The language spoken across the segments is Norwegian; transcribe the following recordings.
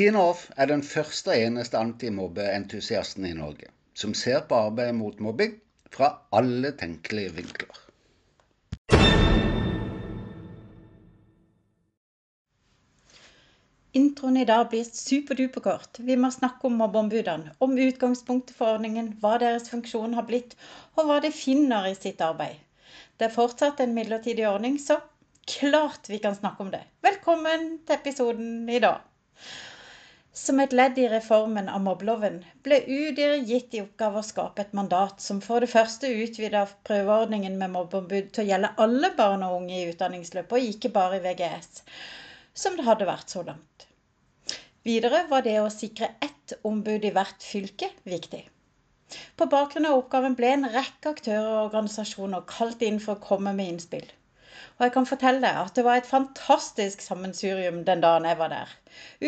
Tina Off er den første og eneste antimobbeentusiasten i Norge som ser på arbeidet mot mobbing fra alle tenkelige vinkler. Introen i dag blir superduperkort. Vi må snakke om mobbeombudene. Om utgangspunktet for ordningen, hva deres funksjon har blitt, og hva de finner i sitt arbeid. Det er fortsatt en midlertidig ordning, så klart vi kan snakke om det. Velkommen til episoden i dag. Som et ledd i reformen av mobbeloven ble UDIR gitt i oppgave å skape et mandat som for det første utvida prøveordningen med mobbeombud til å gjelde alle barn og unge i utdanningsløpet, og ikke bare i VGS som det hadde vært så langt. Videre var det å sikre ett ombud i hvert fylke viktig. På bakgrunn av oppgaven ble en rekke aktører og organisasjoner kalt inn for å komme med innspill. Og jeg kan fortelle deg at det var et fantastisk sammensurium den dagen jeg var der.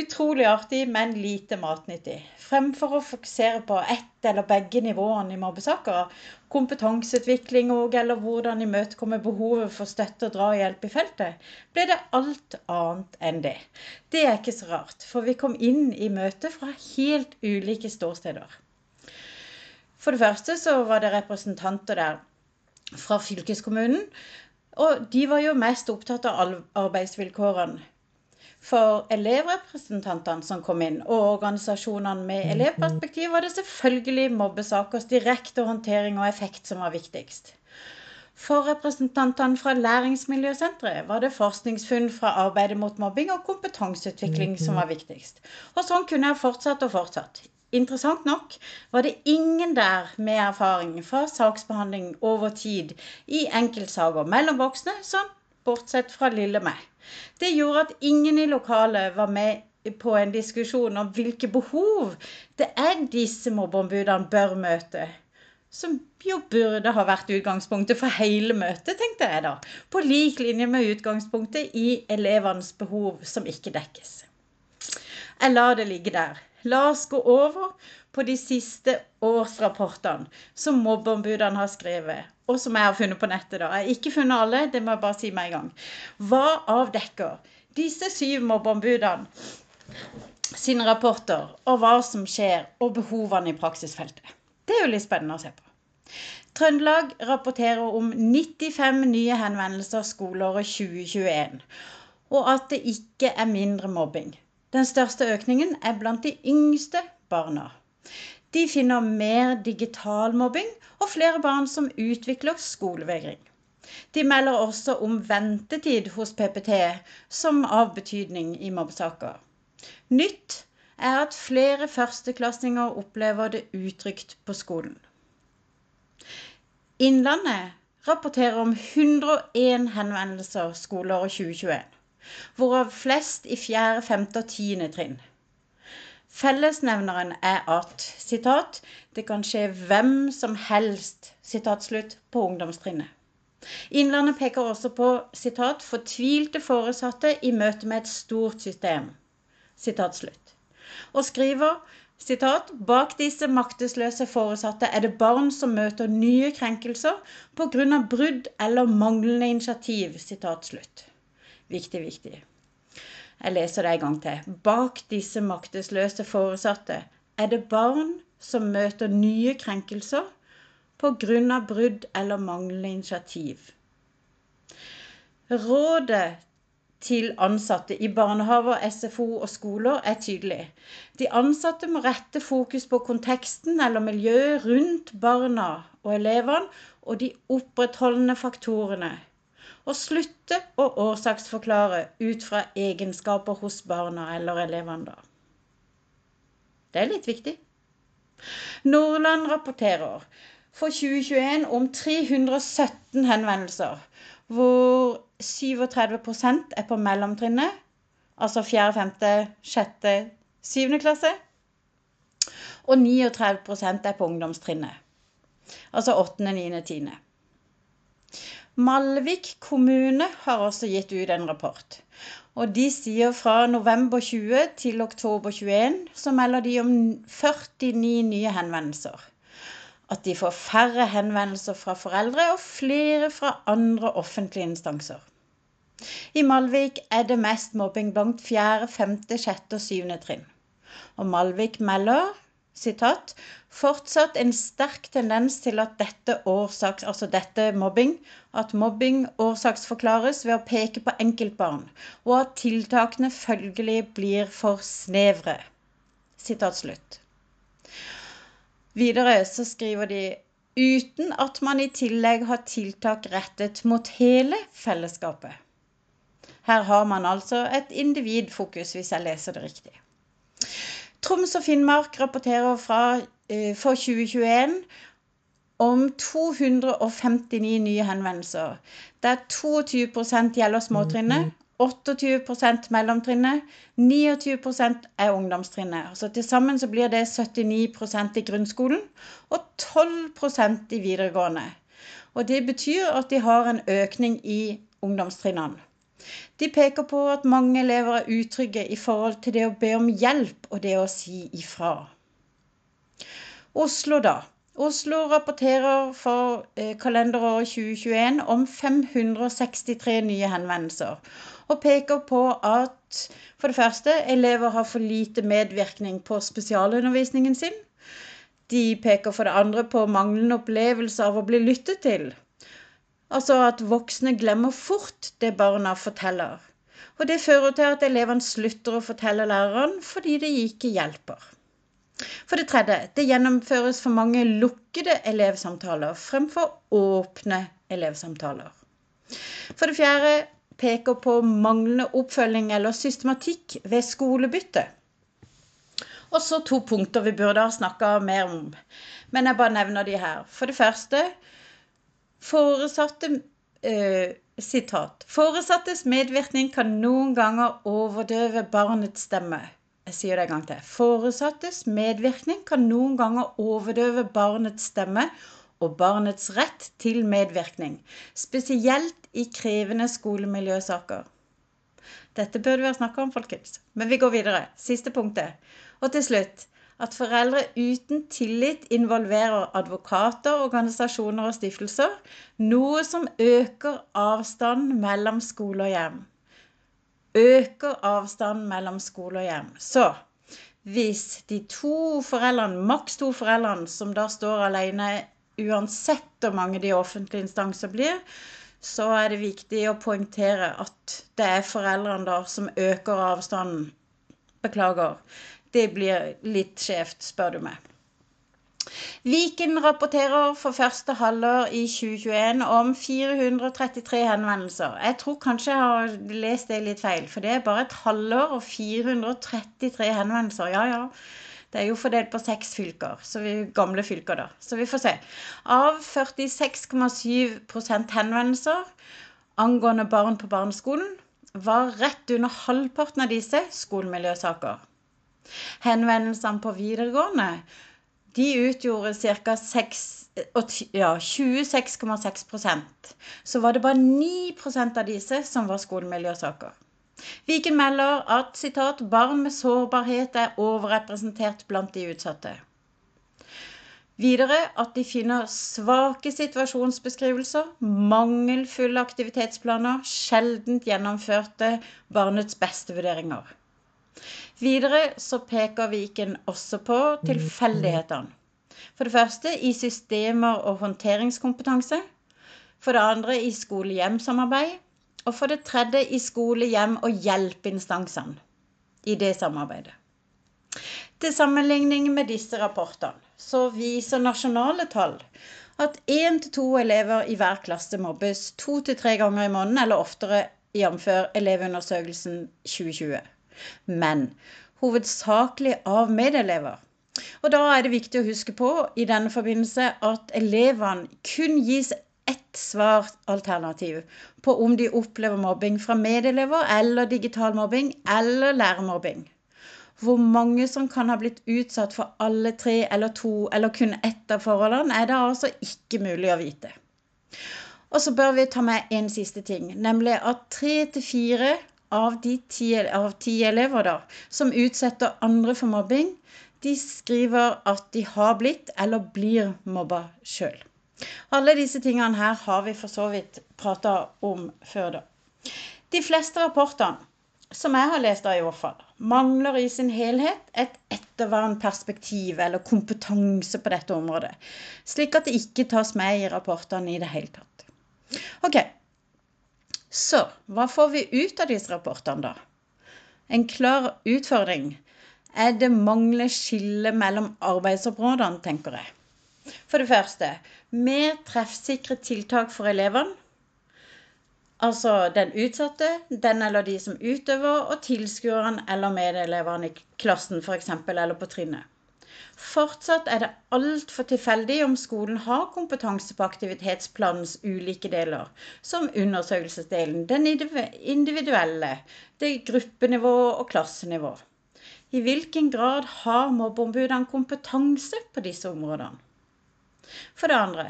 Utrolig artig, men lite matnyttig. Fremfor å fokusere på ett eller begge nivåene i mobbesaker, kompetanseutvikling og eller hvordan imøtekomme behovet for støtte og drahjelp i feltet, ble det alt annet enn det. Det er ikke så rart, for vi kom inn i møtet fra helt ulike ståsteder. For det første så var det representanter der fra fylkeskommunen og de var jo mest opptatt av arbeidsvilkårene. For elevrepresentantene som kom inn, og organisasjonene med elevperspektiv, var det selvfølgelig mobbesakers direkte håndtering og effekt som var viktigst. For representantene fra Læringsmiljøsenteret var det forskningsfunn fra arbeidet mot mobbing og kompetanseutvikling som var viktigst. Og sånn kunne jeg fortsatt og fortsatt. Interessant nok var det ingen der med erfaring fra saksbehandling over tid i enkeltsaker mellom voksne, sånn bortsett fra lille meg. Det gjorde at ingen i lokalet var med på en diskusjon om hvilke behov det er disse mobbeombudene bør møte. Som jo burde ha vært utgangspunktet for hele møtet, tenkte jeg da. På lik linje med utgangspunktet i elevenes behov som ikke dekkes. Jeg lar det ligge der. La oss gå over på de siste årsrapportene som mobbeombudene har skrevet, og som jeg har funnet på nettet. da. Jeg har ikke funnet alle, det må jeg bare si med en gang. Hva avdekker disse syv mobbeombudene sine rapporter, og hva som skjer, og behovene i praksisfeltet? Det er jo litt spennende å se på. Trøndelag rapporterer om 95 nye henvendelser skoleåret 2021, og at det ikke er mindre mobbing. Den største økningen er blant de yngste barna. De finner mer digital mobbing og flere barn som utvikler skolevegring. De melder også om ventetid hos PPT som av betydning i mobbesaker. Nytt er at flere førsteklassinger opplever det utrygt på skolen. Innlandet rapporterer om 101 henvendelser skoleåret 2021 hvorav flest i fjerde, femte og tiende trinn. Fellesnevneren er at citat, 'det kan skje hvem som helst' citat slutt, på ungdomstrinnet. Innlandet peker også på citat, 'fortvilte foresatte i møte med et stort system'. Citat slutt. Og skriver citat, Bak disse maktesløse foresatte er det barn som møter nye krenkelser pga. brudd eller manglende initiativ. Citat slutt. Viktig, viktig. Jeg leser det en gang til. Bak disse maktesløse foresatte er det barn som møter nye krenkelser pga. brudd eller manglende initiativ. Rådet til ansatte i barnehaver, SFO og skoler er tydelig. De ansatte må rette fokus på konteksten eller miljøet rundt barna og elevene og de opprettholdende faktorene og slutte å årsaksforklare ut fra egenskaper hos barna eller elevene. da. Det er litt viktig. Nordland rapporterer for 2021 om 317 henvendelser, hvor 37% er på mellomtrinnet, altså 4., 5., 6., 7. klasse. Og 39% er på ungdomstrinnet, altså 8., 9., 10. Malvik kommune har også gitt ut en rapport. Og de sier fra november 20 til oktober 21 så melder de om 49 nye henvendelser. At de får færre henvendelser fra foreldre og flere fra andre offentlige instanser. I Malvik er det mest mobbing blant 4., 5., 6. og 7. trinn. Og Malvik melder sitat, fortsatt en sterk tendens til at dette årsaks, altså dette mobbing, at mobbing årsaksforklares ved å peke på enkeltbarn, og at tiltakene følgelig blir for snevre. Sitat slutt. Videre så skriver de uten at man i tillegg har tiltak rettet mot hele fellesskapet. Her har man altså et individfokus, hvis jeg leser det riktig. Troms og Finnmark rapporterer fra, eh, for 2021 om 259 nye henvendelser, der 22 gjelder småtrinnet, 28% mellomtrinnet, 29% er ungdomstrinnet. Så Til sammen så blir det 79% i grunnskolen og 12% i videregående. Og Det betyr at de har en økning i ungdomstrinnene. De peker på at mange elever er utrygge i forhold til det å be om hjelp og det å si ifra. Oslo, da. Oslo rapporterer for eh, kalenderåret 2021 om 563 nye henvendelser. Og peker på at for det første elever har for lite medvirkning på spesialundervisningen sin. De peker for det andre på manglende opplevelse av å bli lyttet til. Altså at voksne glemmer fort det barna forteller. Og det fører til at elevene slutter å fortelle læreren fordi det ikke hjelper. For det tredje, det gjennomføres for mange lukkede elevsamtaler fremfor åpne elevsamtaler. For det fjerde peker på manglende oppfølging eller systematikk ved skolebytte. Og så to punkter vi burde ha snakka mer om, men jeg bare nevner de her. For det første Foresatte eh, sitat, Foresattes medvirkning kan noen ganger overdøve barnets stemme. Jeg sier det en gang til. Foresattes medvirkning kan noen ganger overdøve barnets stemme og barnets rett til medvirkning, spesielt i krevende skolemiljøsaker. Dette burde vi ha snakka om, folkens. Men vi går videre. Siste punktet. Og til slutt at foreldre uten tillit involverer advokater, organisasjoner og stiftelser, noe som øker avstanden mellom skole og hjem. Øker avstanden mellom skole og hjem. Så hvis de to foreldrene, maks to foreldrene, som da står alene uansett hvor mange de offentlige instanser blir, så er det viktig å poengtere at det er foreldrene da som øker avstanden. Beklager det blir litt skjevt, spør du meg. Viken rapporterer for første halvår i 2021 om 433 henvendelser. Jeg tror kanskje jeg har lest det litt feil, for det er bare et halvår og 433 henvendelser. Ja, ja. Det er jo fordelt på seks fylker, vi, gamle fylker, da. Så vi får se. Av 46,7% henvendelser angående barn på barneskolen, var rett under halvparten av disse skolemiljøsaker. Henvendelsene på videregående de utgjorde ca. 26,6 ja, Så var det bare 9% av disse som var skolemiljøsaker. Viken melder at citat, 'barn med sårbarhet er overrepresentert blant de utsatte'. Videre at de finner svake situasjonsbeskrivelser, mangelfulle aktivitetsplaner, sjeldent gjennomførte barnets beste vurderinger. Videre så peker Viken også på tilfeldighetene. For det første i systemer og håndteringskompetanse. For det andre i skole-hjem-samarbeid. Og for det tredje i skole-hjem- og hjelpeinstansene i det samarbeidet. Til sammenligning med disse rapportene så viser nasjonale tall at én til to elever i hver klasse mobbes to til tre ganger i måneden eller oftere, jf. Elevundersøkelsen 2020 men hovedsakelig av medelever. Og da er det viktig å huske på i denne forbindelse at elevene kun gis ett svaralternativ på om de opplever mobbing fra medelever eller digital mobbing eller lærermobbing. Hvor mange som kan ha blitt utsatt for alle tre eller to eller kun ett av forholdene, er det altså ikke mulig å vite. Og så bør vi ta med en siste ting, nemlig at tre til fire av ti, av ti elever da, som utsetter andre for mobbing, de skriver at de har blitt eller blir mobba sjøl. Alle disse tingene her har vi for så vidt prata om før, da. De fleste rapportene som jeg har lest av i hvert fall, mangler i sin helhet et ettervernperspektiv eller kompetanse på dette området, slik at det ikke tas med i rapportene i det hele tatt. Ok, så hva får vi ut av disse rapportene, da? En klar utfordring er det mangler skille mellom arbeidsområdene, tenker jeg. For det første, mer treffsikre tiltak for elevene Altså den utsatte, den eller de som utøver, og tilskuerne eller medelevene i klassen f.eks. eller på trinnet. Fortsatt er det altfor tilfeldig om skolen har kompetanse på aktivitetsplanens ulike deler, som undersøkelsesdelen, den individuelle, det gruppenivå og klassenivå. I hvilken grad har mobbeombudene kompetanse på disse områdene? For det andre,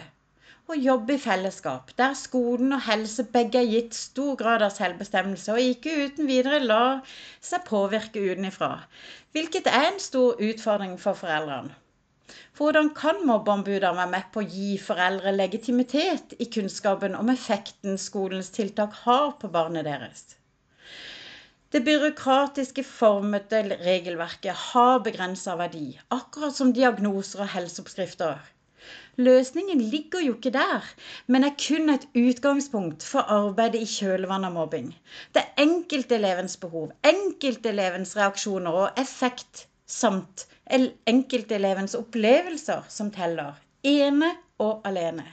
å jobbe i fellesskap, der skolen og helse begge er gitt stor grad av selvbestemmelse, og ikke uten videre la seg påvirke utenfra, hvilket er en stor utfordring for foreldrene. Hvordan kan mobbeombudene være med på å gi foreldre legitimitet i kunnskapen om effekten skolens tiltak har på barnet deres? Det byråkratiske formete regelverket har begrensa verdi, akkurat som diagnoser og helseoppskrifter. Løsningen ligger jo ikke der, men er kun et utgangspunkt for arbeidet i kjølvannet av mobbing. Det er enkeltelevens behov, enkeltelevens reaksjoner og effekt samt enkeltelevens opplevelser som teller, ene og alene.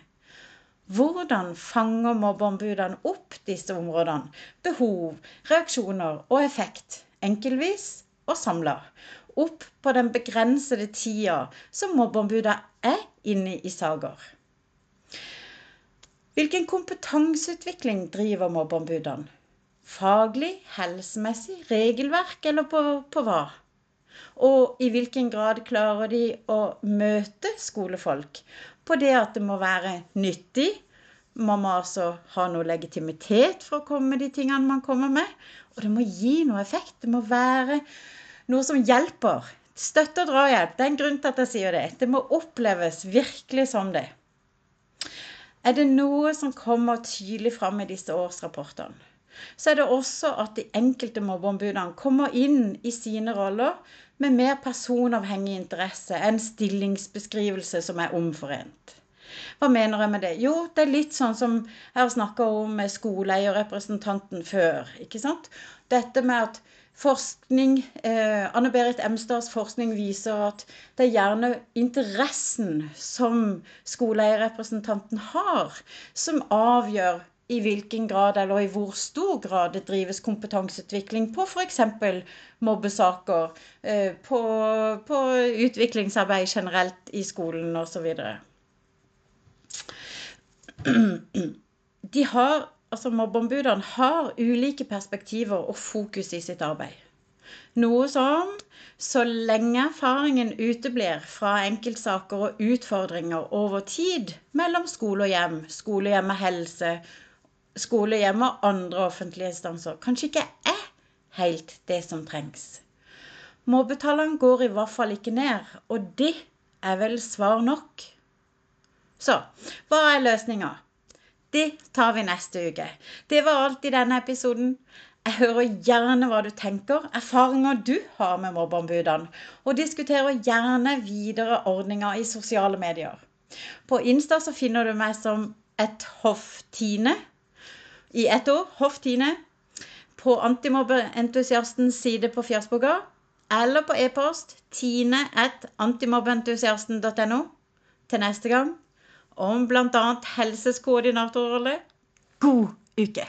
Hvordan fanger mobbeombudene opp disse områdene, behov, reaksjoner og effekt, enkeltvis og samla? opp på den begrensede tida som mobbeombudet er inne i saker. Hvilken kompetanseutvikling driver mobbeombudene? Faglig, helsemessig, regelverk eller på, på hva? Og i hvilken grad klarer de å møte skolefolk på det at det må være nyttig? Man må altså ha noe legitimitet for å komme med de tingene man kommer med. Og det må gi noe effekt. Det må være noe som hjelper. Støtte og drahjelp. Det er en grunn til at jeg sier det. Det må oppleves virkelig som det. Er det noe som kommer tydelig fram i disse årsrapportene, så er det også at de enkelte mobbeombudene kommer inn i sine roller med mer personavhengig interesse enn stillingsbeskrivelse som er omforent. Hva mener jeg med det? Jo, det er litt sånn som jeg har snakka om med skoleeierrepresentanten før. ikke sant? Dette med at Forskning, eh, Anne Berit Emstads forskning viser at det er gjerne interessen som skoleeierrepresentanten har, som avgjør i hvilken grad eller i hvor stor grad det drives kompetanseutvikling på f.eks. mobbesaker, eh, på, på utviklingsarbeid generelt i skolen osv. De har altså mobbeombudene har ulike perspektiver og fokus i sitt arbeid. Noe som, så lenge erfaringen uteblir fra enkeltsaker og utfordringer over tid mellom skole og hjem, skole og helse, skolehjem og andre offentlige instanser, kanskje ikke er helt det som trengs. Mobbetallene går i hvert fall ikke ned, og det er vel svar nok. Så hva er løsninga? Det tar vi neste uke. Det var alt i denne episoden. Jeg hører gjerne hva du tenker, erfaringer du har med mobbeombudene, og diskuterer gjerne videre ordninger i sosiale medier. På Insta så finner du meg som et hofftine. I ett ord hofftine. På Antimobbeentusiastens side på Fjersboga. Eller på e-post tine at antimobbeentusiasten.no. Til neste gang om bl.a. helseskoordinatorrolle. God uke!